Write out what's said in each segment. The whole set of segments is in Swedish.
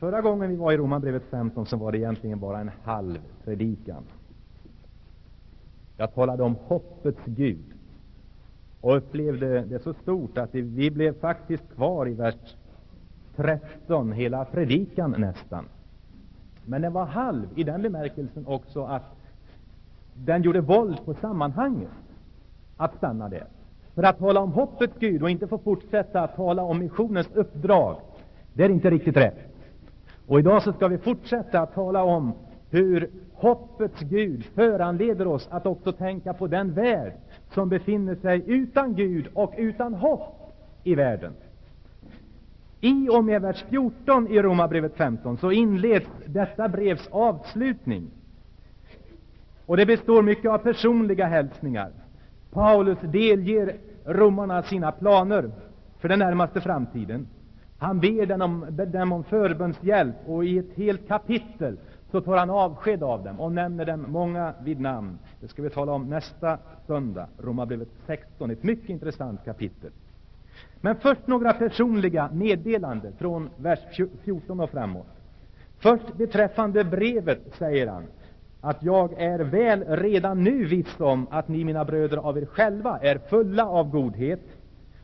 Förra gången vi var i Romarbrevet 15 så var det egentligen bara en halv predikan. Jag talade om hoppets Gud och upplevde det så stort att vi blev faktiskt kvar i vers 13 hela predikan nästan. Men den var halv i den bemärkelsen också att den gjorde våld på sammanhanget att stanna där. För att tala om hoppets Gud och inte få fortsätta att tala om missionens uppdrag, det är inte riktigt rätt. Och idag så ska vi fortsätta att tala om hur hoppets Gud föranleder oss att också tänka på den värld som befinner sig utan Gud och utan hopp i världen. I och med vers 14 i Romarbrevet 15 så inleds detta brevs avslutning. Och det består mycket av personliga hälsningar. Paulus delger romarna sina planer för den närmaste framtiden. Han ber dem om, dem om förbönshjälp och i ett helt kapitel så tar han avsked av dem och nämner dem många vid namn. Det ska vi tala om nästa söndag, Romarbrevet 16, ett mycket intressant kapitel. Men först några personliga meddelanden från vers 14 och framåt. Först beträffande brevet säger han att jag är väl redan nu viss om att ni, mina bröder, av er själva är fulla av godhet,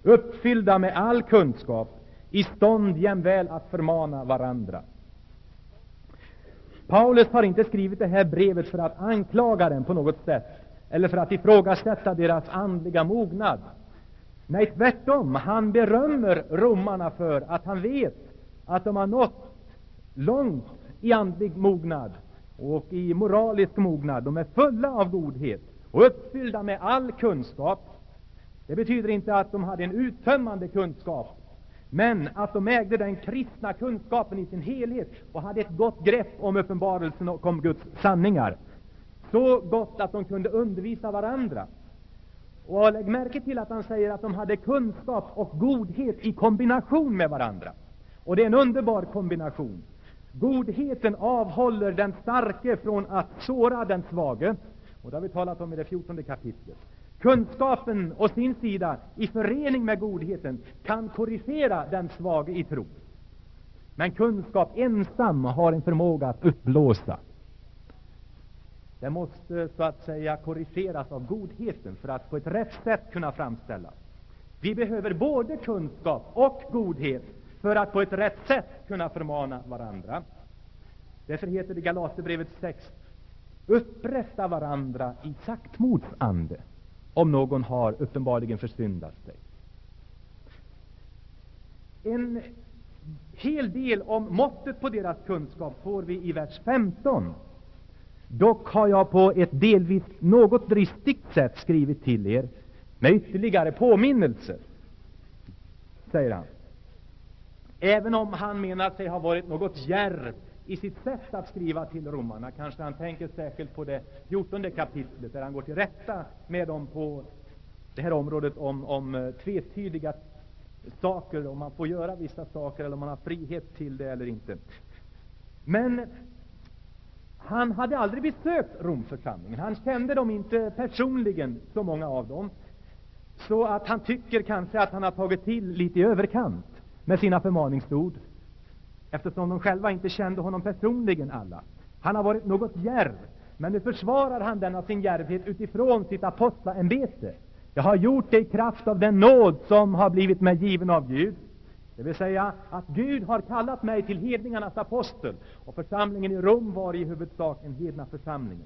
uppfyllda med all kunskap, i stånd jämväl att förmana varandra. Paulus har inte skrivit det här brevet för att anklaga dem på något sätt, eller för att ifrågasätta deras andliga mognad. Nej, tvärtom. Han berömmer romarna för att han vet att de har nått långt i andlig mognad och i moralisk mognad. De är fulla av godhet och uppfyllda med all kunskap. Det betyder inte att de hade en uttömmande kunskap, men att de ägde den kristna kunskapen i sin helhet och hade ett gott grepp om uppenbarelsen och om Guds sanningar. Så gott att de kunde undervisa varandra. Och lägg märke till att han säger att de hade kunskap och godhet i kombination med varandra. Och det är en underbar kombination. Godheten avhåller den starke från att såra den svage. Och det har vi talat om i det fjortonde kapitlet. Kunskapen å sin sida, i förening med godheten, kan korrigera den svage i tro. Men kunskap ensam har en förmåga att uppblåsa. Den måste så att säga korrigeras av godheten för att på ett rätt sätt kunna framställas. Vi behöver både kunskap och godhet för att på ett rätt sätt kunna förmana varandra. Därför heter det i Galaterbrevet 6 Upprätta varandra i saktmods ande om någon har uppenbarligen försyndat sig. En hel del om måttet på deras kunskap får vi i vers 15. Dock har jag på ett delvis något dristigt sätt skrivit till er med ytterligare påminnelser, säger han. Även om han menar sig ha varit något djärv i sitt sätt att skriva till romarna. Kanske han tänker särskilt på det fjortonde kapitlet, där han går till rätta med dem på det här området om, om eh, tvetydiga saker, om man får göra vissa saker eller om man har frihet till det eller inte. Men han hade aldrig besökt Romförsamlingen. Han kände dem inte personligen, så många av dem. Så att han tycker kanske att han har tagit till lite i överkant med sina förmaningsord eftersom de själva inte kände honom personligen alla. Han har varit något djärv, men nu försvarar han denna sin djärvhet utifrån sitt apostlaämbete. Jag har gjort det i kraft av den nåd som har blivit mig given av Gud. Det vill säga att Gud har kallat mig till hedningarnas apostel, och församlingen i Rom var i huvudsak en hedna församling.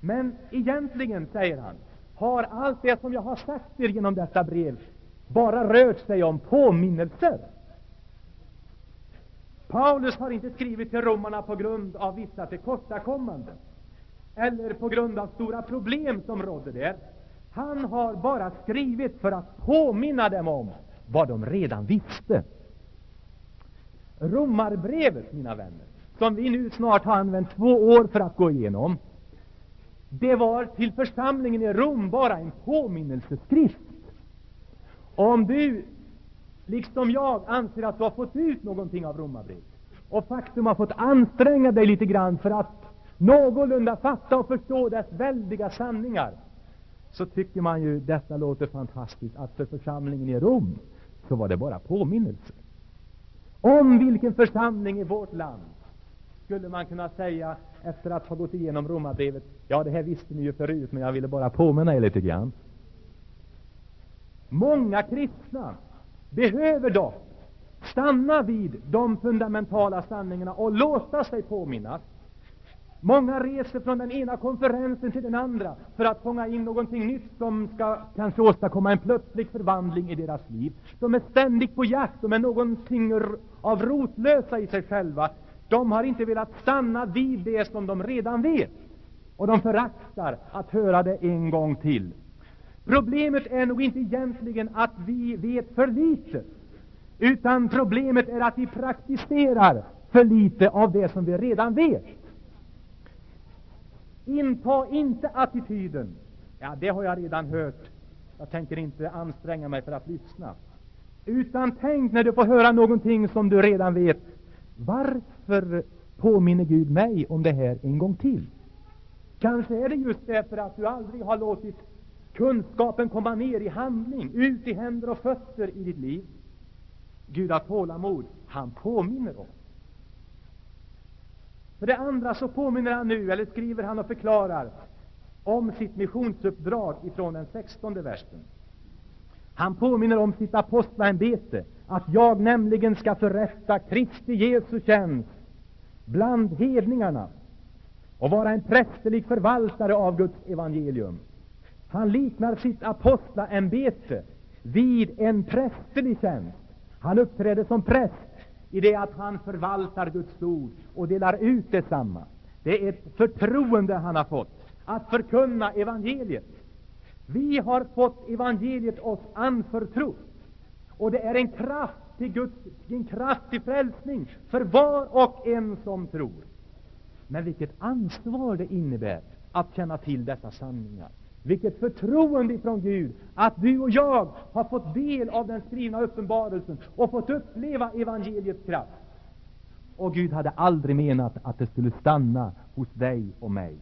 Men egentligen, säger han, har allt det som jag har sagt er genom detta brev bara rört sig om påminnelser. Paulus har inte skrivit till romarna på grund av vissa tillkortakommanden eller på grund av stora problem som rådde där. Han har bara skrivit för att påminna dem om vad de redan visste. Romarbrevet, mina vänner, som vi nu snart har använt två år för att gå igenom, det var till församlingen i Rom bara en påminnelseskrift. Om du liksom jag anser att du har fått ut någonting av Romarbrevet och faktum har fått anstränga dig litet grann för att någorlunda fatta och förstå dess väldiga sanningar, så tycker man ju detta låter fantastiskt, att för församlingen i Rom så var det bara påminnelser. Om vilken församling i vårt land skulle man kunna säga efter att ha gått igenom Romarbrevet, ja, det här visste ni ju förut, men jag ville bara påminna er lite grann. Många kristna behöver dock stanna vid de fundamentala sanningarna och låta sig påminnas. Många reser från den ena konferensen till den andra för att fånga in någonting nytt som ska kanske åstadkomma en plötslig förvandling i deras liv. De är ständigt på jakt, de är någonting av rotlösa i sig själva. De har inte velat stanna vid det som de redan vet, och de föraktar att höra det en gång till. Problemet är nog inte egentligen att vi vet för litet, utan problemet är att vi praktiserar för litet av det som vi redan vet. Inta inte attityden ”ja, det har jag redan hört, jag tänker inte anstränga mig för att lyssna”, utan tänk när du får höra någonting som du redan vet, varför påminner Gud mig om det här en gång till? Kanske är det just därför att du aldrig har låtit kunskapen komma ner i handling, ut i händer och fötter i ditt liv. Gud har tålamod, han påminner oss. För det andra så påminner han nu, eller skriver han och förklarar, om sitt missionsuppdrag ifrån den sextonde versen. Han påminner om sitt apostlaämbete, att jag nämligen ska förrätta Kristi Jesu tjänst bland hedningarna och vara en prästerlig förvaltare av Guds evangelium. Han liknar sitt apostlaämbete vid en prästerlig tjänst. Han uppträder som präst i det att han förvaltar Guds ord och delar ut detsamma. Det är ett förtroende han har fått att förkunna evangeliet. Vi har fått evangeliet oss anförtrott, och det är en kraft till Guds, en kraft till frälsning för var och en som tror. Men vilket ansvar det innebär att känna till dessa sanningar. Vilket förtroende från Gud att du och jag har fått del av den skrivna uppenbarelsen och fått uppleva evangeliets kraft. Och Gud hade aldrig menat att det skulle stanna hos dig och mig.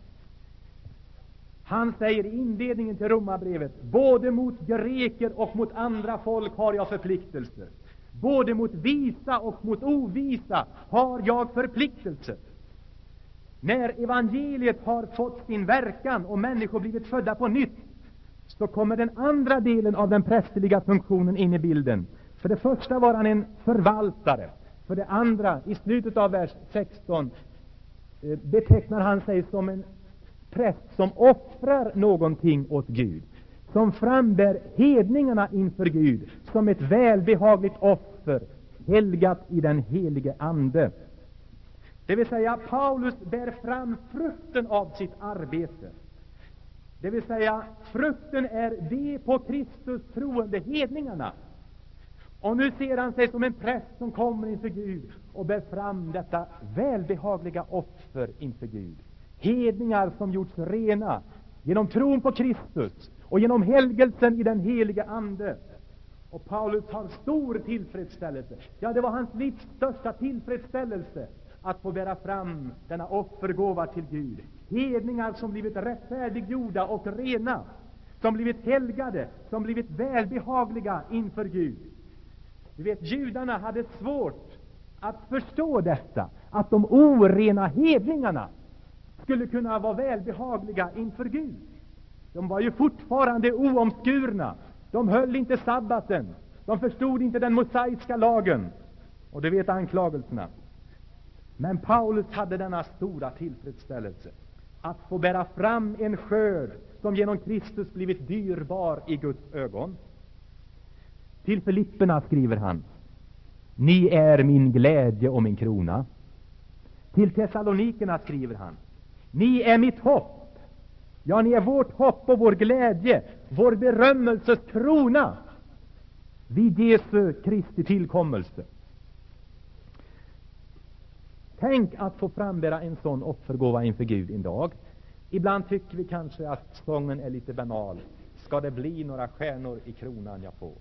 Han säger i inledningen till Romarbrevet, både mot greker och mot andra folk har jag förpliktelser. Både mot visa och mot ovisa har jag förpliktelser. När evangeliet har fått sin verkan och människor blivit födda på nytt, så kommer den andra delen av den prästerliga funktionen in i bilden. För det första var han en förvaltare. För det andra, i slutet av vers 16, eh, betecknar han sig som en präst som offrar någonting åt Gud, som frambär hedningarna inför Gud som ett välbehagligt offer, helgat i den helige Ande. Det vill säga, Paulus bär fram frukten av sitt arbete. Det vill säga, frukten är de på Kristus troende hedningarna. Och nu ser han sig som en präst som kommer inför Gud och bär fram detta välbehagliga offer inför Gud. Hedningar som gjorts rena genom tron på Kristus och genom helgelsen i den helige Ande. Och Paulus har stor tillfredsställelse. Ja, det var hans livs största tillfredsställelse att få bära fram denna offergåva till Gud. Hedningar som blivit rättfärdiggjorda och rena, som blivit helgade, som blivit välbehagliga inför Gud. Du vet, judarna hade svårt att förstå detta, att de orena hedningarna skulle kunna vara välbehagliga inför Gud. De var ju fortfarande oomskurna. De höll inte sabbaten. De förstod inte den mosaiska lagen. Och du vet anklagelserna. Men Paulus hade denna stora tillfredsställelse att få bära fram en skörd som genom Kristus blivit dyrbar i Guds ögon. Till Filipperna skriver han Ni är min glädje och min krona. Till Thessalonikerna skriver han Ni är mitt hopp. Ja, ni är vårt hopp och vår glädje, vår berömmelses krona vid Jesu Kristi tillkommelse. Tänk att få frambära en sån offergåva inför Gud en dag. Ibland tycker vi kanske att sången är litet banal. Ska det bli några stjärnor i kronan jag får?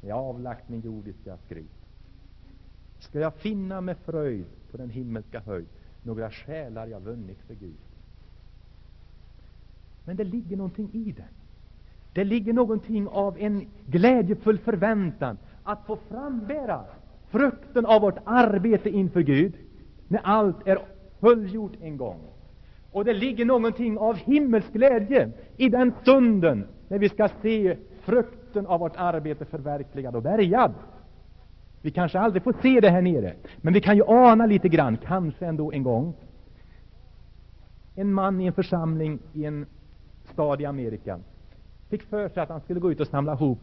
Jag har avlagt min jordiska skryt. Ska jag finna med fröjd på den himmelska höjd några själar jag vunnit för Gud? Men det ligger någonting i det. Det ligger någonting av en glädjefull förväntan att få frambära frukten av vårt arbete inför Gud, när allt är fullgjort en gång. Och det ligger någonting av himmelsk glädje i den stunden när vi ska se frukten av vårt arbete förverkligad och bärgad. Vi kanske aldrig får se det här nere, men vi kan ju ana lite grann, kanske ändå en gång. En man i en församling i en stad i Amerika fick för sig att han skulle gå ut och samla ihop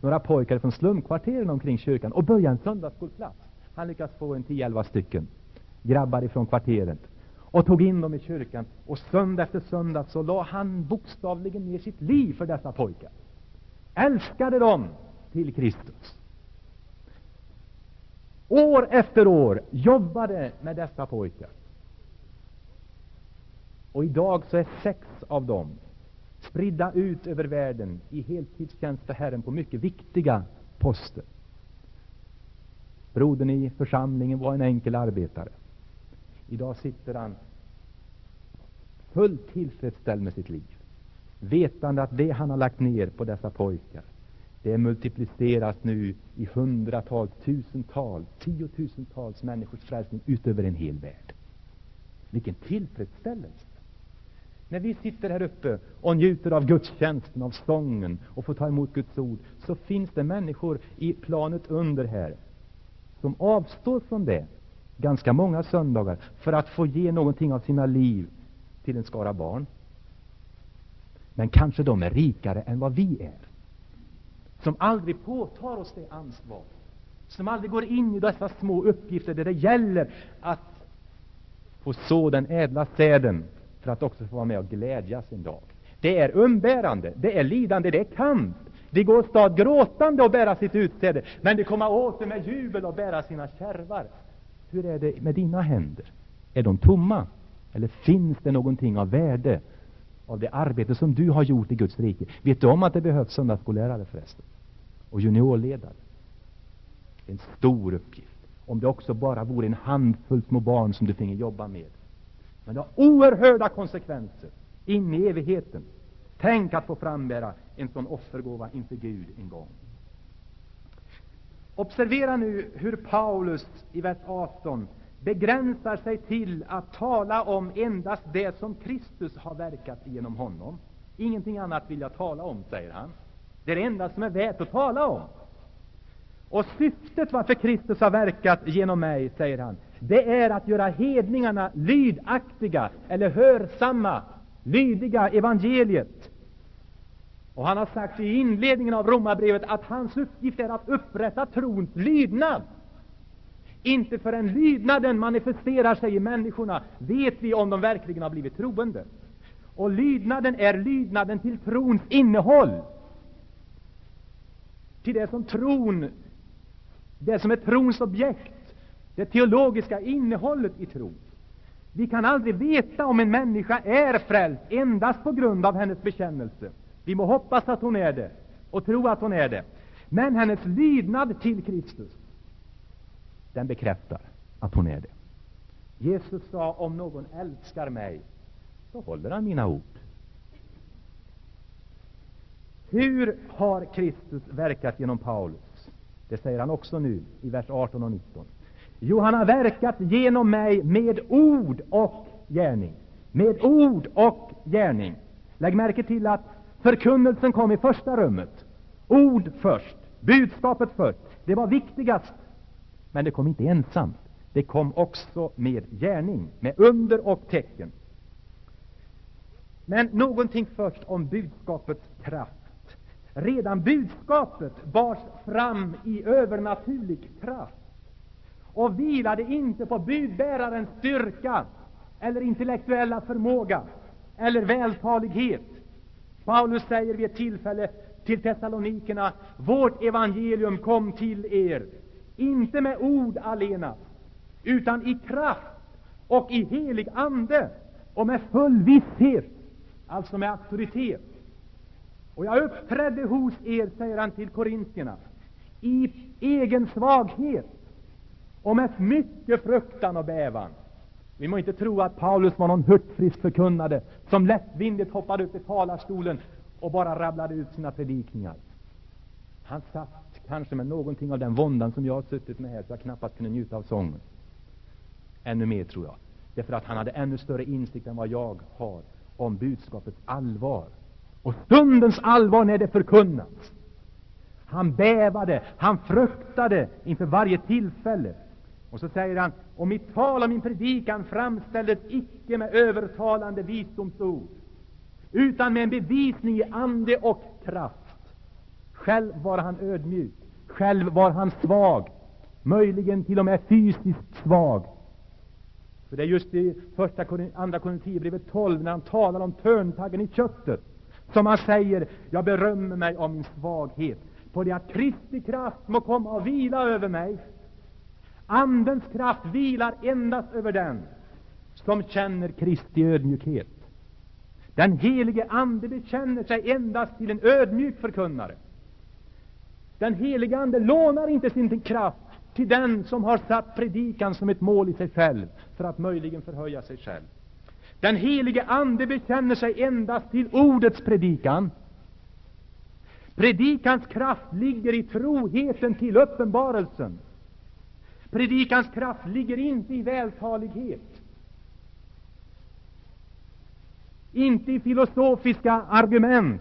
några pojkar från slumkvarteren omkring kyrkan och börja en söndagsskolklass. Han lyckades få en 10-11 stycken grabbar ifrån kvarteret och tog in dem i kyrkan. Och söndag efter söndag så la han bokstavligen ner sitt liv för dessa pojkar. Älskade dem till Kristus. År efter år jobbade med dessa pojkar. Och idag så är sex av dem spridda ut över världen i heltidstjänst för Herren på mycket viktiga poster. Brodern i församlingen var en enkel arbetare. Idag sitter han fullt tillfredsställd med sitt liv, vetande att det han har lagt ner på dessa pojkar, det multipliceras nu i hundratals, tusentals, tiotusentals människors frälsning utöver en hel värld. Vilken tillfredsställelse! När vi sitter här uppe och njuter av gudstjänsten, av sången och får ta emot Guds ord, så finns det människor i planet under här som avstår från det ganska många söndagar för att få ge någonting av sina liv till en skara barn. Men kanske de är rikare än vad vi är, som aldrig påtar oss det ansvar, som aldrig går in i dessa små uppgifter där det gäller att få så den ädla säden för att också få vara med och glädjas en dag. Det är umbärande, det är lidande, det är kamp. Det går stad gråtande och bära sitt utsäde, men det kommer åter med jubel och bära sina kärvar. Hur är det med dina händer? Är de tomma? Eller finns det någonting av värde av det arbete som du har gjort i Guds rike? Vet du om att det behövs söndagsskollärare förresten? Och juniorledare? En stor uppgift. Om det också bara vore en handfull små barn som du finge jobba med. Men det har oerhörda konsekvenser in i evigheten. Tänk att få frambära en sån offergåva inför Gud en gång. Observera nu hur Paulus i vers 18 begränsar sig till att tala om endast det som Kristus har verkat genom honom. Ingenting annat vill jag tala om, säger han. Det är det enda som är värt att tala om. Och syftet varför Kristus har verkat genom mig, säger han, det är att göra hedningarna lydaktiga eller hörsamma, lydiga evangeliet. Och han har sagt i inledningen av Romarbrevet att hans uppgift är att upprätta trons lydnad. Inte förrän lydnaden manifesterar sig i människorna vet vi om de verkligen har blivit troende. Och lydnaden är lydnaden till trons innehåll. Till det som tron, det som är trons objekt, det teologiska innehållet i tron. Vi kan aldrig veta om en människa är frälst endast på grund av hennes bekännelse. Vi må hoppas att hon är det och tro att hon är det. Men hennes lydnad till Kristus, den bekräftar att hon är det. Jesus sa, om någon älskar mig, så håller han mina ord. Hur har Kristus verkat genom Paulus? Det säger han också nu i vers 18 och 19. Jo, han har verkat genom mig med ord och gärning. Med ord och gärning. Lägg märke till att Förkunnelsen kom i första rummet. Ord först, budskapet först. Det var viktigast. Men det kom inte ensamt. Det kom också med gärning, med under och tecken. Men någonting först om budskapets kraft. Redan budskapet bars fram i övernaturlig kraft och vilade inte på budbärarens styrka eller intellektuella förmåga eller vältalighet Paulus säger vid ett tillfälle till Thessalonikerna, vårt evangelium kom till er, inte med ord alena, utan i kraft och i helig ande och med full visshet, alltså med auktoritet. Och jag uppträdde hos er, säger han till korintierna, i egen svaghet och med mycket fruktan och bävan. Vi må inte tro att Paulus var någon hurtfrisk förkunnare som lättvindigt hoppade upp i talarstolen och bara rabblade ut sina predikningar. Han satt kanske med någonting av den våndan som jag har suttit med här, så jag knappast kunde njuta av sången. Ännu mer, tror jag. Därför att han hade ännu större insikt än vad jag har om budskapets allvar. Och stundens allvar när det förkunnas. Han bävade, han fruktade inför varje tillfälle. Och så säger han, och mitt tal och min predikan framställdes icke med övertalande visdomsord, utan med en bevisning i ande och kraft. Själv var han ödmjuk, själv var han svag, möjligen till och med fysiskt svag. För det är just i första, andra Korinthierbrevet 12, när han talar om törntaggen i köttet, som han säger, jag berömmer mig av min svaghet, på det att Kristi kraft må komma och vila över mig. Andens kraft vilar endast över den som känner Kristi ödmjukhet. Den helige Ande bekänner sig endast till en ödmjuk förkunnare. Den helige Ande lånar inte sin kraft till den som har satt predikan som ett mål i sig själv, för att möjligen förhöja sig själv. Den helige Ande bekänner sig endast till ordets predikan. Predikans kraft ligger i troheten till uppenbarelsen. Predikans kraft ligger inte i vältalighet, inte i filosofiska argument.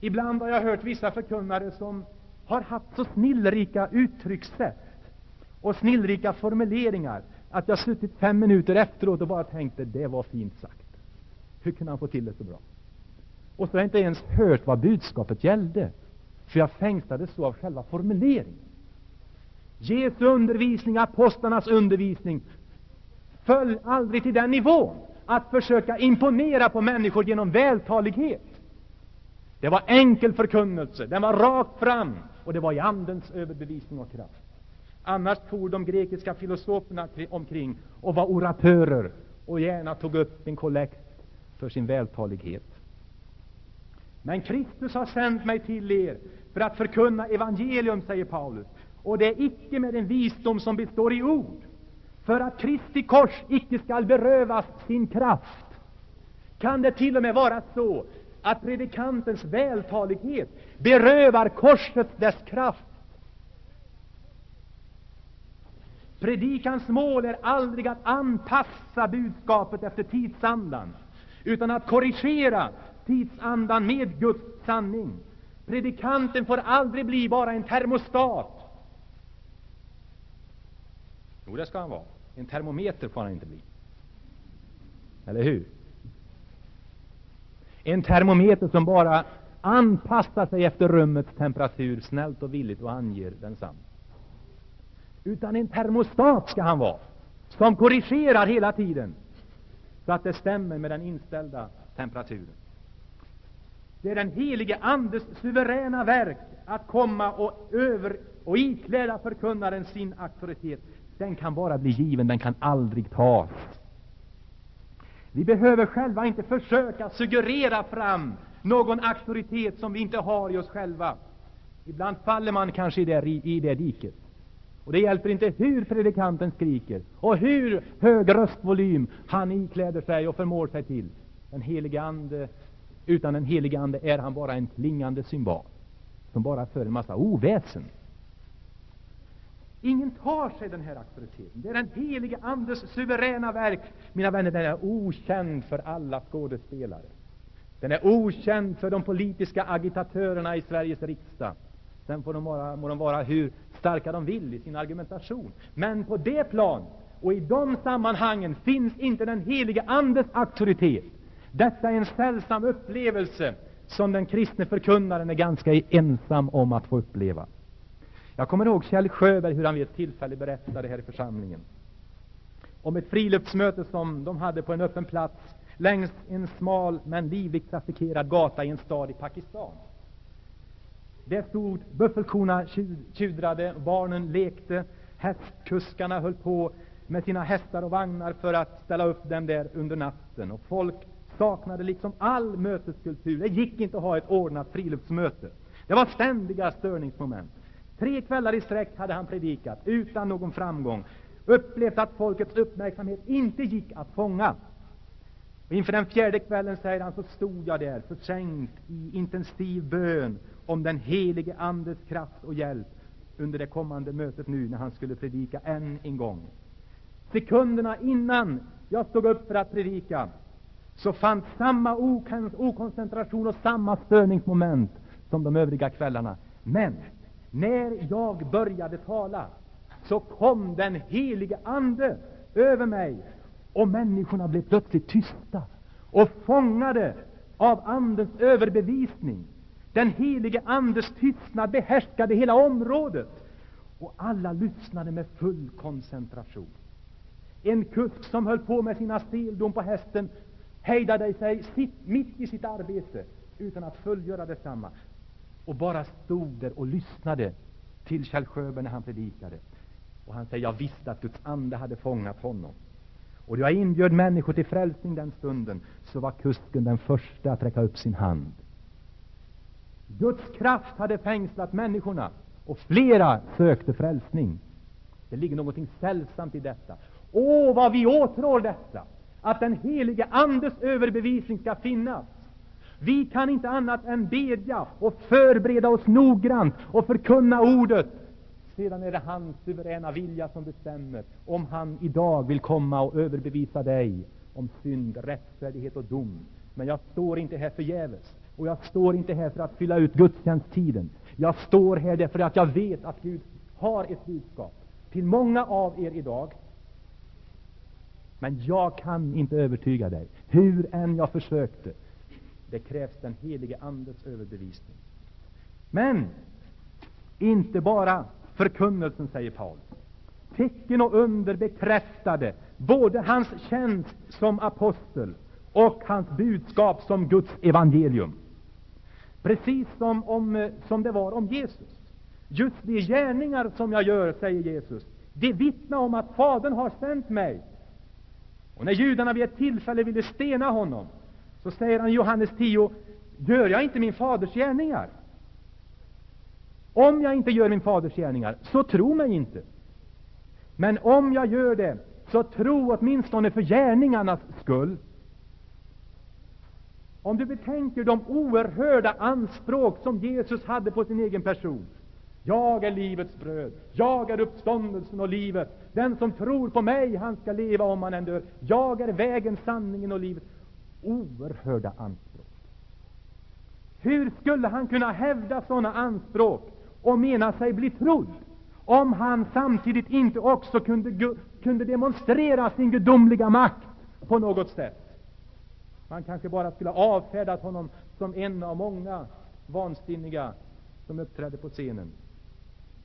Ibland har jag hört vissa förkunnare som har haft så snillrika uttryckssätt och snillrika formuleringar att jag suttit fem minuter efteråt och bara tänkte det var fint sagt. Hur kunde han få till det så bra? Och så har jag inte ens hört vad budskapet gällde, för jag fängslades så av själva formuleringen. Jesu undervisning, apostlarnas undervisning, föll aldrig till den nivån att försöka imponera på människor genom vältalighet. Det var enkel förkunnelse, den var rakt fram, och det var i Andens överbevisning och kraft. Annars for de grekiska filosoferna omkring och var oratörer och gärna tog upp en kollekt för sin vältalighet. Men Kristus har sänt mig till er för att förkunna evangelium, säger Paulus, och det är icke med en visdom som består i ord, för att Kristi kors icke skall berövas sin kraft. Kan det till och med vara så att predikantens vältalighet berövar korset dess kraft? Predikans mål är aldrig att anpassa budskapet efter tidsandan, utan att korrigera tidsandan med Guds sanning. Predikanten får aldrig bli bara en termostat. Jo, det ska han vara. En termometer får han inte bli. Eller hur? En termometer som bara anpassar sig efter rummets temperatur snällt och villigt och anger densamma. Utan en termostat ska han vara, som korrigerar hela tiden, så att det stämmer med den inställda temperaturen. Det är den helige Andes suveräna verk att komma och över och ikläda förkunnaren sin auktoritet. Den kan bara bli given, den kan aldrig tas. Vi behöver själva inte försöka suggerera fram någon auktoritet som vi inte har i oss själva. Ibland faller man kanske i det, i det diket. Och det hjälper inte hur predikanten skriker och hur hög röstvolym han ikläder sig och förmår sig till. Den helige Ande, utan den helige Ande är han bara en klingande symbol som bara för en massa oväsen. Ingen tar sig den här auktoriteten. Det är den helige Andes suveräna verk. Mina vänner, den är okänd för alla skådespelare. Den är okänd för de politiska agitatörerna i Sveriges riksdag. Sen får de vara, må de vara hur starka de vill i sin argumentation. Men på det plan och i de sammanhangen finns inte den helige Andes auktoritet. Detta är en sällsam upplevelse som den kristne förkunnaren är ganska ensam om att få uppleva. Jag kommer ihåg Kjell Sjöberg, hur han vid ett tillfälle berättade här i församlingen om ett friluftsmöte som de hade på en öppen plats längs en smal men livligt trafikerad gata i en stad i Pakistan. Där stod buffelkorna tjudrade, barnen lekte, hästkuskarna höll på med sina hästar och vagnar för att ställa upp dem där under natten. Och folk saknade liksom all möteskultur. Det gick inte att ha ett ordnat friluftsmöte. Det var ständiga störningsmoment. Tre kvällar i sträck hade han predikat, utan någon framgång. Upplevt att folkets uppmärksamhet inte gick att fånga. Och inför den fjärde kvällen, säger han, så stod jag där försänkt i intensiv bön om den helige Andes kraft och hjälp under det kommande mötet nu när han skulle predika än en gång. Sekunderna innan jag stod upp för att predika så fanns samma okoncentration och samma störningsmoment som de övriga kvällarna. När jag började tala så kom den helige Ande över mig och människorna blev plötsligt tysta och fångade av Andens överbevisning. Den helige Andes tystnad behärskade hela området och alla lyssnade med full koncentration. En kusk som höll på med sina seldom på hästen hejdade sig mitt i sitt arbete utan att fullgöra detsamma och bara stod där och lyssnade till Kjell Sjöberg när han predikade. Och han säger, jag visste att Guds ande hade fångat honom. Och då jag inbjöd människor till frälsning den stunden, så var kusken den första att räcka upp sin hand. Guds kraft hade fängslat människorna, och flera sökte frälsning. Det ligger någonting sällsamt i detta. Åh, vad vi åtrår detta! Att den helige Andes överbevisning skall finnas. Vi kan inte annat än bedja och förbereda oss noggrant och förkunna ordet. Sedan är det hans suveräna vilja som bestämmer om han idag vill komma och överbevisa dig om synd, rättfärdighet och dom. Men jag står inte här förgäves. Och jag står inte här för att fylla ut gudstjänsttiden. Jag står här därför att jag vet att Gud har ett budskap till många av er idag. Men jag kan inte övertyga dig, hur än jag försökte. Det krävs den helige Andes överbevisning. Men inte bara förkunnelsen, säger Paulus. Tecken och under bekräftade både hans tjänst som apostel och hans budskap som Guds evangelium. Precis som, om, som det var om Jesus. Just de gärningar som jag gör, säger Jesus, det vittnar om att Fadern har sänt mig. Och när judarna vid ett tillfälle ville stena honom, så säger han i Johannes 10, gör jag inte min faders gärningar? Om jag inte gör min faders gärningar, så tro mig inte. Men om jag gör det, så tro åtminstone för gärningarnas skull. Om du betänker de oerhörda anspråk som Jesus hade på sin egen person. Jag är livets bröd, jag är uppståndelsen och livet. Den som tror på mig, han skall leva om han än dör. Jag är vägen, sanningen och livet. Oerhörda anspråk. Hur skulle han kunna hävda sådana anspråk och mena sig bli trodd, om han samtidigt inte också kunde, kunde demonstrera sin gudomliga makt på något sätt? Man kanske bara skulle ha avfärdat honom som en av många vansinniga som uppträdde på scenen.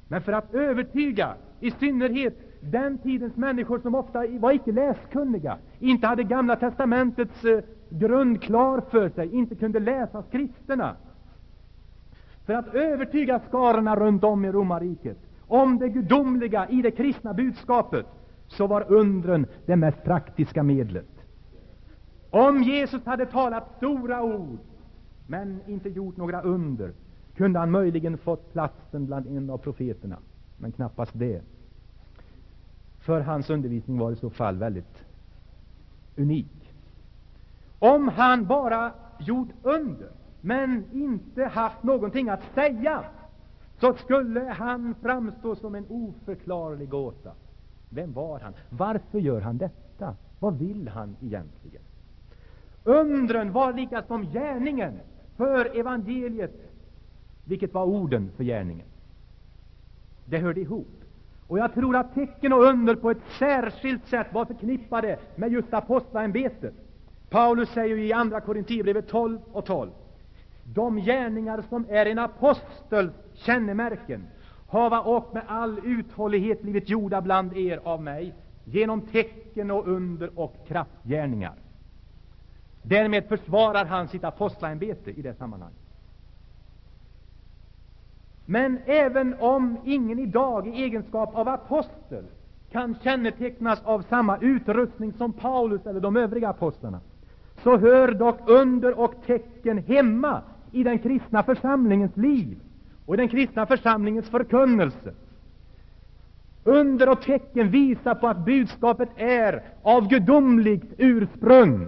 Men för att övertyga, i synnerhet den tidens människor som ofta var icke läskunniga, inte hade Gamla testamentets eh, grund klar för sig, inte kunde läsa skrifterna, för att övertyga skarorna runt om i romarriket om det gudomliga i det kristna budskapet, så var undren det mest praktiska medlet. Om Jesus hade talat stora ord, men inte gjort några under, kunde han möjligen fått platsen bland en av profeterna, men knappast det. För hans undervisning var i så fall väldigt unik. Om han bara gjort under, men inte haft någonting att säga, så skulle han framstå som en oförklarlig gåta. Vem var han? Varför gör han detta? Vad vill han egentligen? Undren var lika som gärningen för evangeliet, vilket var orden för gärningen. Det hörde ihop. Och jag tror att tecken och under på ett särskilt sätt var förknippade med just apostlaämbetet. Paulus säger i Andra Korinthierbrevet 12 och 12 de gärningar som är en apostels kännemärken hava och med all uthållighet blivit gjorda bland er av mig genom tecken och under och kraftgärningar. Därmed försvarar han sitt apostlaämbete i det sammanhanget. Men även om ingen idag i egenskap av apostel kan kännetecknas av samma utrustning som Paulus eller de övriga apostlarna, så hör dock under och tecken hemma i den kristna församlingens liv och i den kristna församlingens förkunnelse. Under och tecken visar på att budskapet är av gudomligt ursprung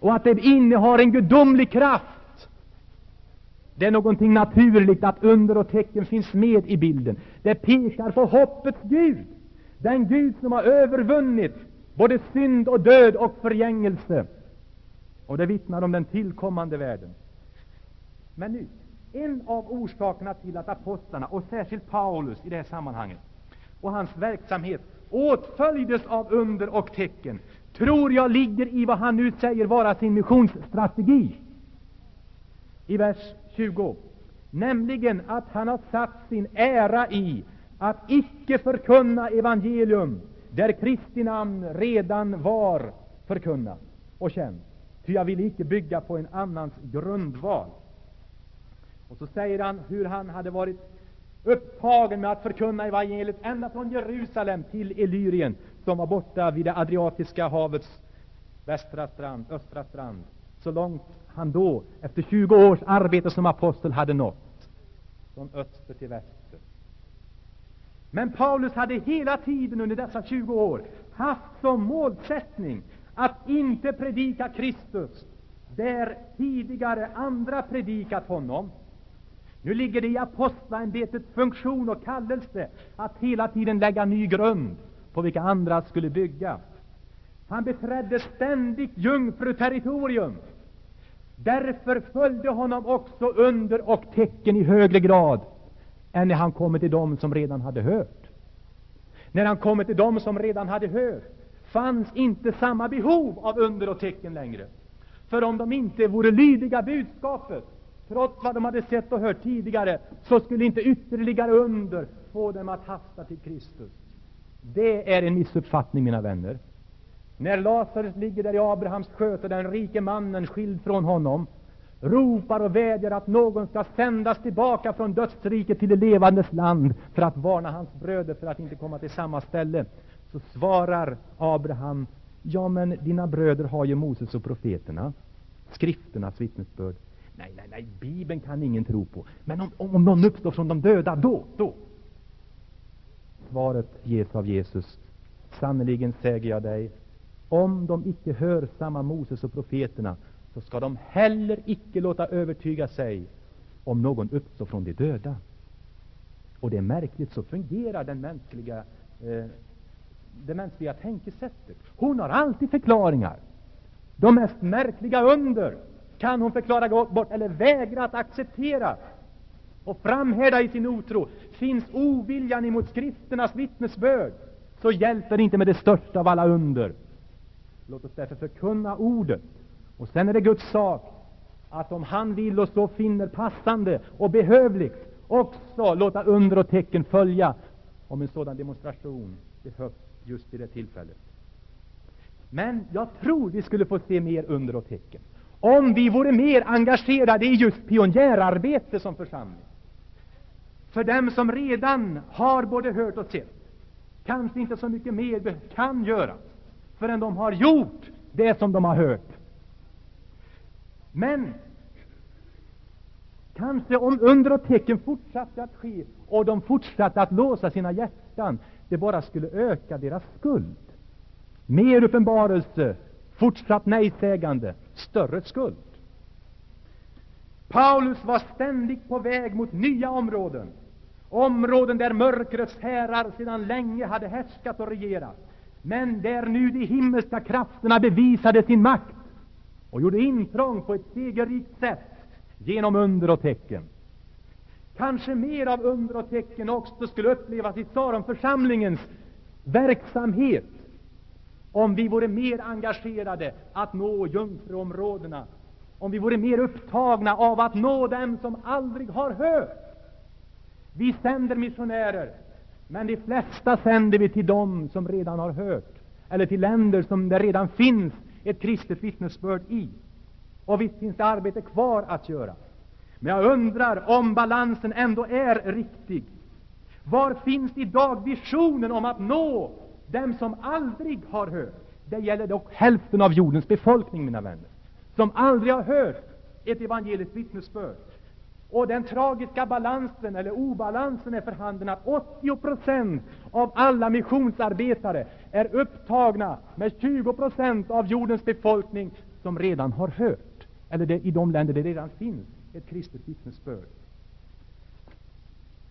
och att det innehar en gudomlig kraft. Det är någonting naturligt att under och tecken finns med i bilden. Det pekar på hoppets Gud, den Gud som har övervunnit både synd och död och förgängelse. Och det vittnar om den tillkommande världen. Men nu, en av orsakerna till att apostlarna, och särskilt Paulus i det här sammanhanget, och hans verksamhet åtföljdes av under och tecken, tror jag ligger i vad han nu säger vara sin missionsstrategi. I vers 20. Nämligen att han har satt sin ära i att icke förkunna evangelium där Kristi namn redan var förkunnat och känt. Ty jag vill icke bygga på en annans grundval. Och så säger han hur han hade varit upptagen med att förkunna evangeliet ända från Jerusalem till Illyrien, som var borta vid det Adriatiska havets västra strand, östra strand, så långt han då, efter 20 års arbete som apostel, hade nått, från öster till väster. Men Paulus hade hela tiden under dessa 20 år haft som målsättning att inte predika Kristus där tidigare andra predikat honom. Nu ligger det i apostlaämbetets funktion och kallelse att hela tiden lägga ny grund på vilka andra skulle bygga. Han beträdde ständigt jungfruterritorium. Därför följde honom också under och tecken i högre grad än när han kommer till dem som redan hade hört. Fanns inte samma behov av under och tecken längre. För om de inte vore lydiga budskapet, trots vad de hade sett och hört tidigare, så skulle inte ytterligare under få dem att hasta till Kristus. Det är en missuppfattning, mina vänner. När Lazarus ligger där i Abrahams sköte, den rike mannen skild från honom, ropar och vädjar att någon skall sändas tillbaka från dödsriket till det levandes land för att varna hans bröder för att inte komma till samma ställe. Så svarar Abraham, ja, men dina bröder har ju Moses och profeterna, skrifternas vittnesbörd. Nej, nej, nej, Bibeln kan ingen tro på. Men om, om någon uppstår från de döda, då, då. Svaret ges av Jesus. Sannerligen säger jag dig, om de icke hör samma Moses och profeterna, så skall de heller icke låta övertyga sig om någon uppstår från de döda. Och det är märkligt, så fungerar den mänskliga, eh, det mänskliga tänkesättet. Hon har alltid förklaringar. De mest märkliga under kan hon förklara bort eller vägra att acceptera och framhärda i sin otro. Finns oviljan emot skrifternas vittnesbörd, så hjälper det inte med det största av alla under. Låt oss därför förkunna ordet och sen är det Guds sak att om han vill och så finner passande och behövligt också låta under och tecken följa om en sådan demonstration behövs just vid det tillfället. Men jag tror vi skulle få se mer under och tecken om vi vore mer engagerade i just pionjärarbete som församling. För dem som redan har både hört och sett, kanske inte så mycket mer kan göras förrän de har gjort det som de har hört. Men kanske om under och tecken fortsatte att ske och de fortsatte att låsa sina hjärtan, det bara skulle öka deras skuld. Mer uppenbarelse, fortsatt nejsägande, större skuld. Paulus var ständigt på väg mot nya områden, områden där mörkrets härar sedan länge hade härskat och regerat, men där nu de himmelska krafterna bevisade sin makt och gjorde intrång på ett segerrikt sätt genom under och tecken. Kanske mer av under och tecken också skulle upplevas i Saronförsamlingens verksamhet om vi vore mer engagerade att nå jungfruområdena, om vi vore mer upptagna av att nå dem som aldrig har hört. Vi sänder missionärer, men de flesta sänder vi till dem som redan har hört, eller till länder som det redan finns ett kristet vittnesbörd i. Och visst finns det arbete kvar att göra. Men jag undrar om balansen ändå är riktig. Var finns i dag visionen om att nå dem som aldrig har hört? Det gäller dock hälften av jordens befolkning, mina vänner, som aldrig har hört ett evangeliskt vittnesbörd. Och den tragiska balansen, eller obalansen, är för handen att 80 procent av alla missionsarbetare är upptagna med 20 procent av jordens befolkning som redan har hört, eller det, i de länder där det redan finns ett kristet vittnesbörd.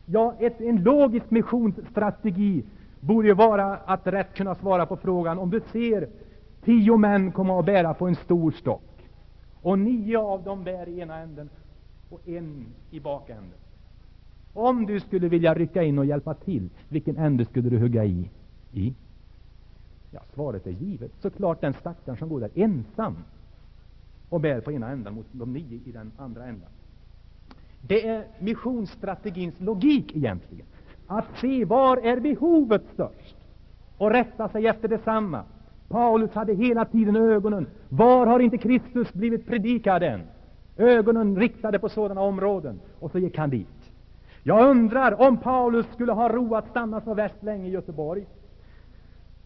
Ja, ett, en logisk missionsstrategi borde ju vara att rätt kunna svara på frågan om du ser tio män komma och bära på en stor stock och nio av dem bär i ena änden och en i bakänden. Om du skulle vilja rycka in och hjälpa till, vilken ände skulle du hugga i? i? Ja, svaret är givet. Såklart den stackaren som går där ensam och bär på ena änden mot de nio i den andra änden. Det är missionsstrategins logik egentligen. Att se var är behovet störst och rätta sig efter detsamma. Paulus hade hela tiden ögonen. Var har inte Kristus blivit predikad än? Ögonen riktade på sådana områden. Och så gick han dit. Jag undrar om Paulus skulle ha ro att stanna så värst länge i Göteborg.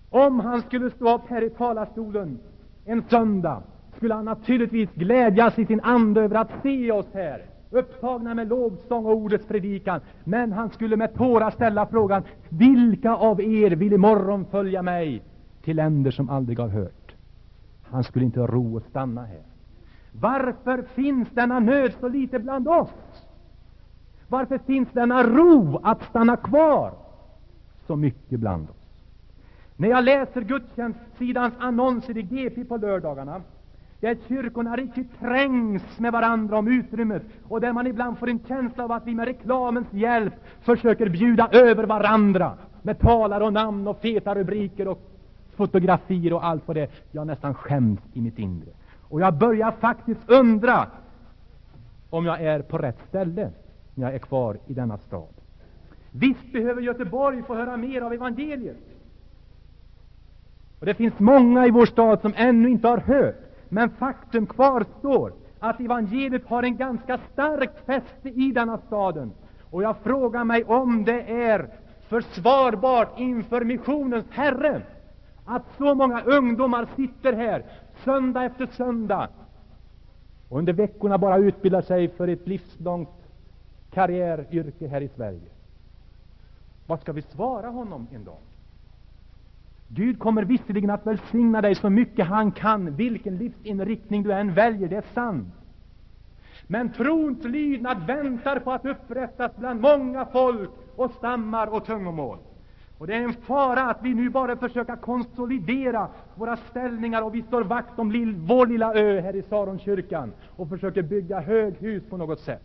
Om han skulle stå upp här i talarstolen en söndag, skulle han naturligtvis glädjas i sin ande över att se oss här, upptagna med lovsång och ordets predikan. Men han skulle med tårar ställa frågan, vilka av er vill imorgon följa mig till länder som aldrig har hört? Han skulle inte ha ro att stanna här. Varför finns denna nöd så lite bland oss? Varför finns denna ro att stanna kvar så mycket bland oss? När jag läser gudstjänstsidans annonser i GP på lördagarna, där kyrkorna riktigt trängs med varandra om utrymmet och där man ibland får en känsla av att vi med reklamens hjälp försöker bjuda över varandra med talare och namn och feta rubriker och fotografier och allt vad det är. Jag nästan skäms i mitt inre. Och jag börjar faktiskt undra om jag är på rätt ställe när jag är kvar i denna stad. Visst behöver Göteborg få höra mer av evangeliet. Och det finns många i vår stad som ännu inte har hört, men faktum kvarstår att evangeliet har en ganska starkt fäste i denna staden. Och jag frågar mig om det är försvarbart inför missionens Herre att så många ungdomar sitter här söndag efter söndag och under veckorna bara utbildar sig för ett livslångt karriäryrke här i Sverige. Vad ska vi svara honom en dag? Gud kommer visserligen att välsigna dig så mycket han kan, vilken livsinriktning du än väljer, det är sant. Men trons lydnad väntar på att upprättas bland många folk och stammar och tungomål. Och det är en fara att vi nu bara försöker konsolidera våra ställningar och vi står vakt om lill, vår lilla ö här i Saronkyrkan och försöker bygga höghus på något sätt.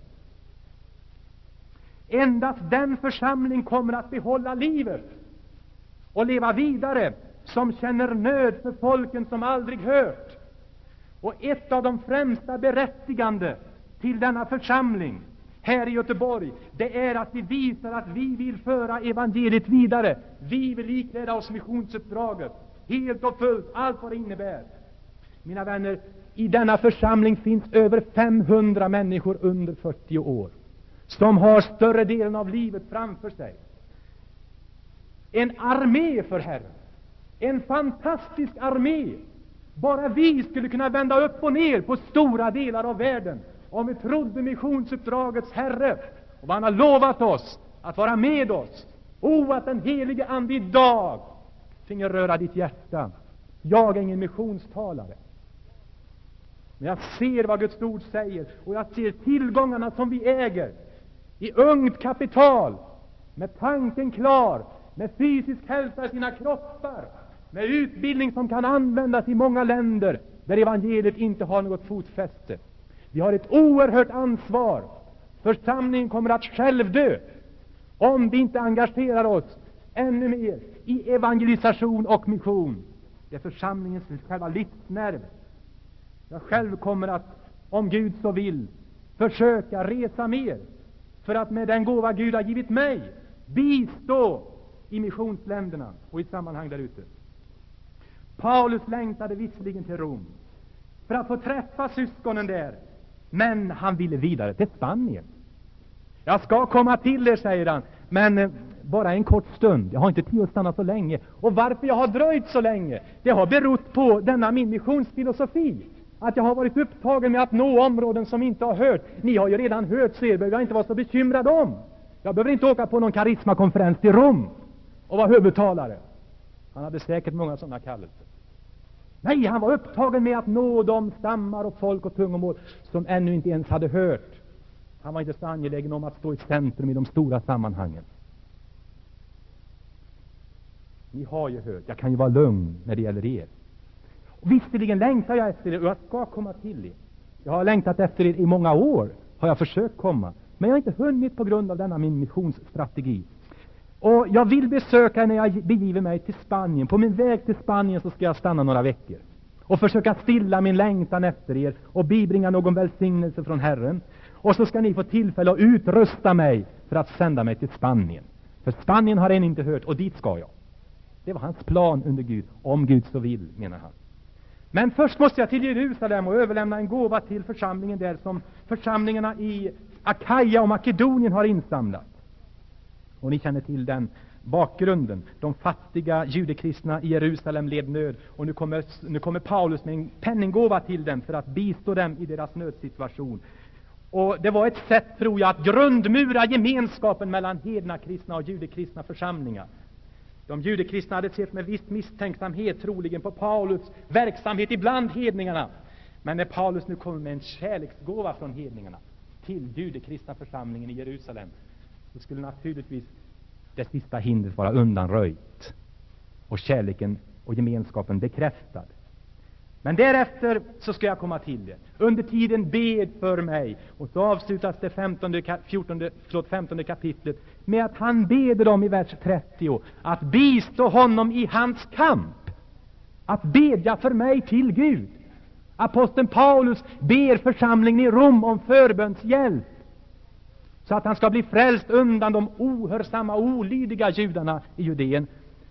Endast den församling kommer att behålla livet och leva vidare som känner nöd för folken som aldrig hört. Och ett av de främsta berättigande till denna församling här i Göteborg, det är att vi visar att vi vill föra evangeliet vidare. Vi vill ikläda oss missionsuppdraget helt och fullt, allt vad det innebär. Mina vänner, i denna församling finns över 500 människor under 40 år som har större delen av livet framför sig. En armé för Herren. En fantastisk armé. Bara vi skulle kunna vända upp och ner på stora delar av världen om vi trodde missionsuppdragets Herre och vad han har lovat oss att vara med oss. O, att den helige Ande idag finge röra ditt hjärta. Jag är ingen missionstalare. Men jag ser vad Guds ord säger, och jag ser tillgångarna som vi äger i ungt kapital, med tanken klar, med fysisk hälsa i sina kroppar, med utbildning som kan användas i många länder där evangeliet inte har något fotfäste. Vi har ett oerhört ansvar. Församlingen kommer att självdö om vi inte engagerar oss ännu mer i evangelisation och mission. Det är församlingens själva livsnerv. Jag själv kommer att, om Gud så vill, försöka resa mer för att med den gåva Gud har givit mig bistå i missionsländerna och i sammanhang där ute. Paulus längtade visserligen till Rom för att få träffa syskonen där, men han ville vidare till Spanien. Jag ska komma till er, säger han, men eh, bara en kort stund. Jag har inte tid att stanna så länge. Och varför jag har dröjt så länge, det har berott på denna min missionsfilosofi. Att jag har varit upptagen med att nå områden som inte har hört. Ni har ju redan hört, så er behöver jag inte vara så bekymrad om. Jag behöver inte åka på någon karismakonferens till Rom och var huvudtalare. Han hade säkert många sådana kallelser. Nej, han var upptagen med att nå de stammar och folk och tungomål som ännu inte ens hade hört. Han var inte så angelägen om att stå i centrum i de stora sammanhangen. Ni har ju hört, jag kan ju vara lugn när det gäller er. Och visserligen längtar jag efter er och jag ska komma till er. Jag har längtat efter er i många år, har jag försökt komma. Men jag har inte hunnit på grund av denna min missionsstrategi. Och jag vill besöka er när jag begiver mig till Spanien. På min väg till Spanien så ska jag stanna några veckor och försöka stilla min längtan efter er och bibringa någon välsignelse från Herren. Och så ska ni få tillfälle att utrusta mig för att sända mig till Spanien. För Spanien har än inte hört, och dit ska jag. Det var hans plan under Gud, om Gud så vill, menar han. Men först måste jag till Jerusalem och överlämna en gåva till församlingen där som församlingarna i Akaja och Makedonien har insamlat. Och ni känner till den bakgrunden. De fattiga judekristna i Jerusalem led nöd och nu kommer, nu kommer Paulus med en penninggåva till dem för att bistå dem i deras nödsituation. Och Det var ett sätt, tror jag, att grundmura gemenskapen mellan hedna kristna och judekristna församlingar. De judekristna hade sett med viss misstänksamhet troligen på Paulus verksamhet ibland hedningarna. Men när Paulus nu kommer med en kärleksgåva från hedningarna till judekristna församlingen i Jerusalem, då skulle naturligtvis det sista hindret vara undanröjt och kärleken och gemenskapen bekräftad. Men därefter så ska jag komma till det. Under tiden bed för mig. Och så avslutas det 15, 14, förlåt, 15 kapitlet med att han beder dem i vers 30 att bistå honom i hans kamp. Att bedja för mig till Gud. Aposteln Paulus ber församlingen i Rom om förbönshjälp så att han ska bli frälst undan de ohörsamma, olydiga judarna i Judeen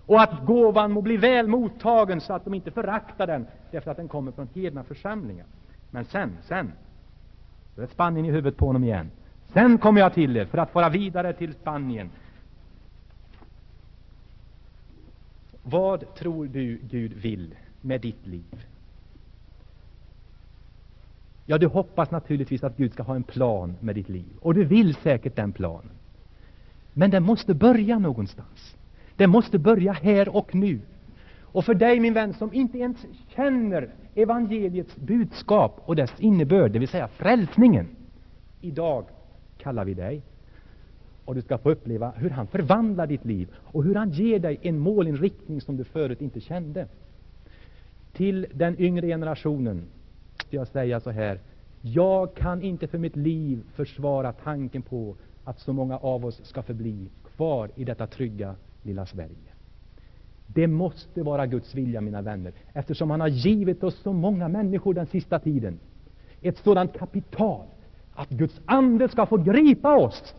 och att gåvan må bli väl mottagen så att de inte föraktar den därför att den kommer från hedna församlingar. Men sen, sen, så är Spanien i huvudet på honom igen. Sen kommer jag till er för att fara vidare till Spanien. Vad tror du Gud vill med ditt liv? Ja, du hoppas naturligtvis att Gud ska ha en plan med ditt liv. Och du vill säkert den planen. Men den måste börja någonstans. Den måste börja här och nu. Och för dig, min vän, som inte ens känner evangeliets budskap och dess innebörd, det vill säga frälsningen. Idag kallar vi dig och du ska få uppleva hur han förvandlar ditt liv och hur han ger dig en målinriktning som du förut inte kände. Till den yngre generationen måste jag säga så här. Jag kan inte för mitt liv försvara tanken på att så många av oss ska förbli kvar i detta trygga lilla Sverige. Det måste vara Guds vilja, mina vänner, eftersom han har givit oss så många människor den sista tiden. Ett sådant kapital att Guds ande ska få gripa oss.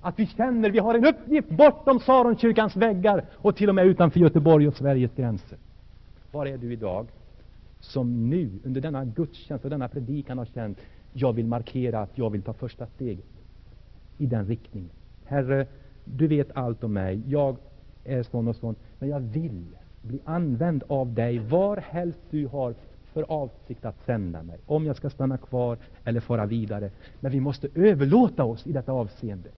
Att vi känner att vi har en uppgift bortom Saronkyrkans väggar och till och med utanför Göteborg och Sveriges gränser. Var är du idag? Som nu under denna gudstjänst och denna predikan har känt, jag vill markera att jag vill ta första steget i den riktningen. Herre, du vet allt om mig. Jag är sån och sån, men jag vill bli använd av dig var helst du har för avsikt att sända mig. Om jag ska stanna kvar eller fara vidare. Men vi måste överlåta oss i detta avseende.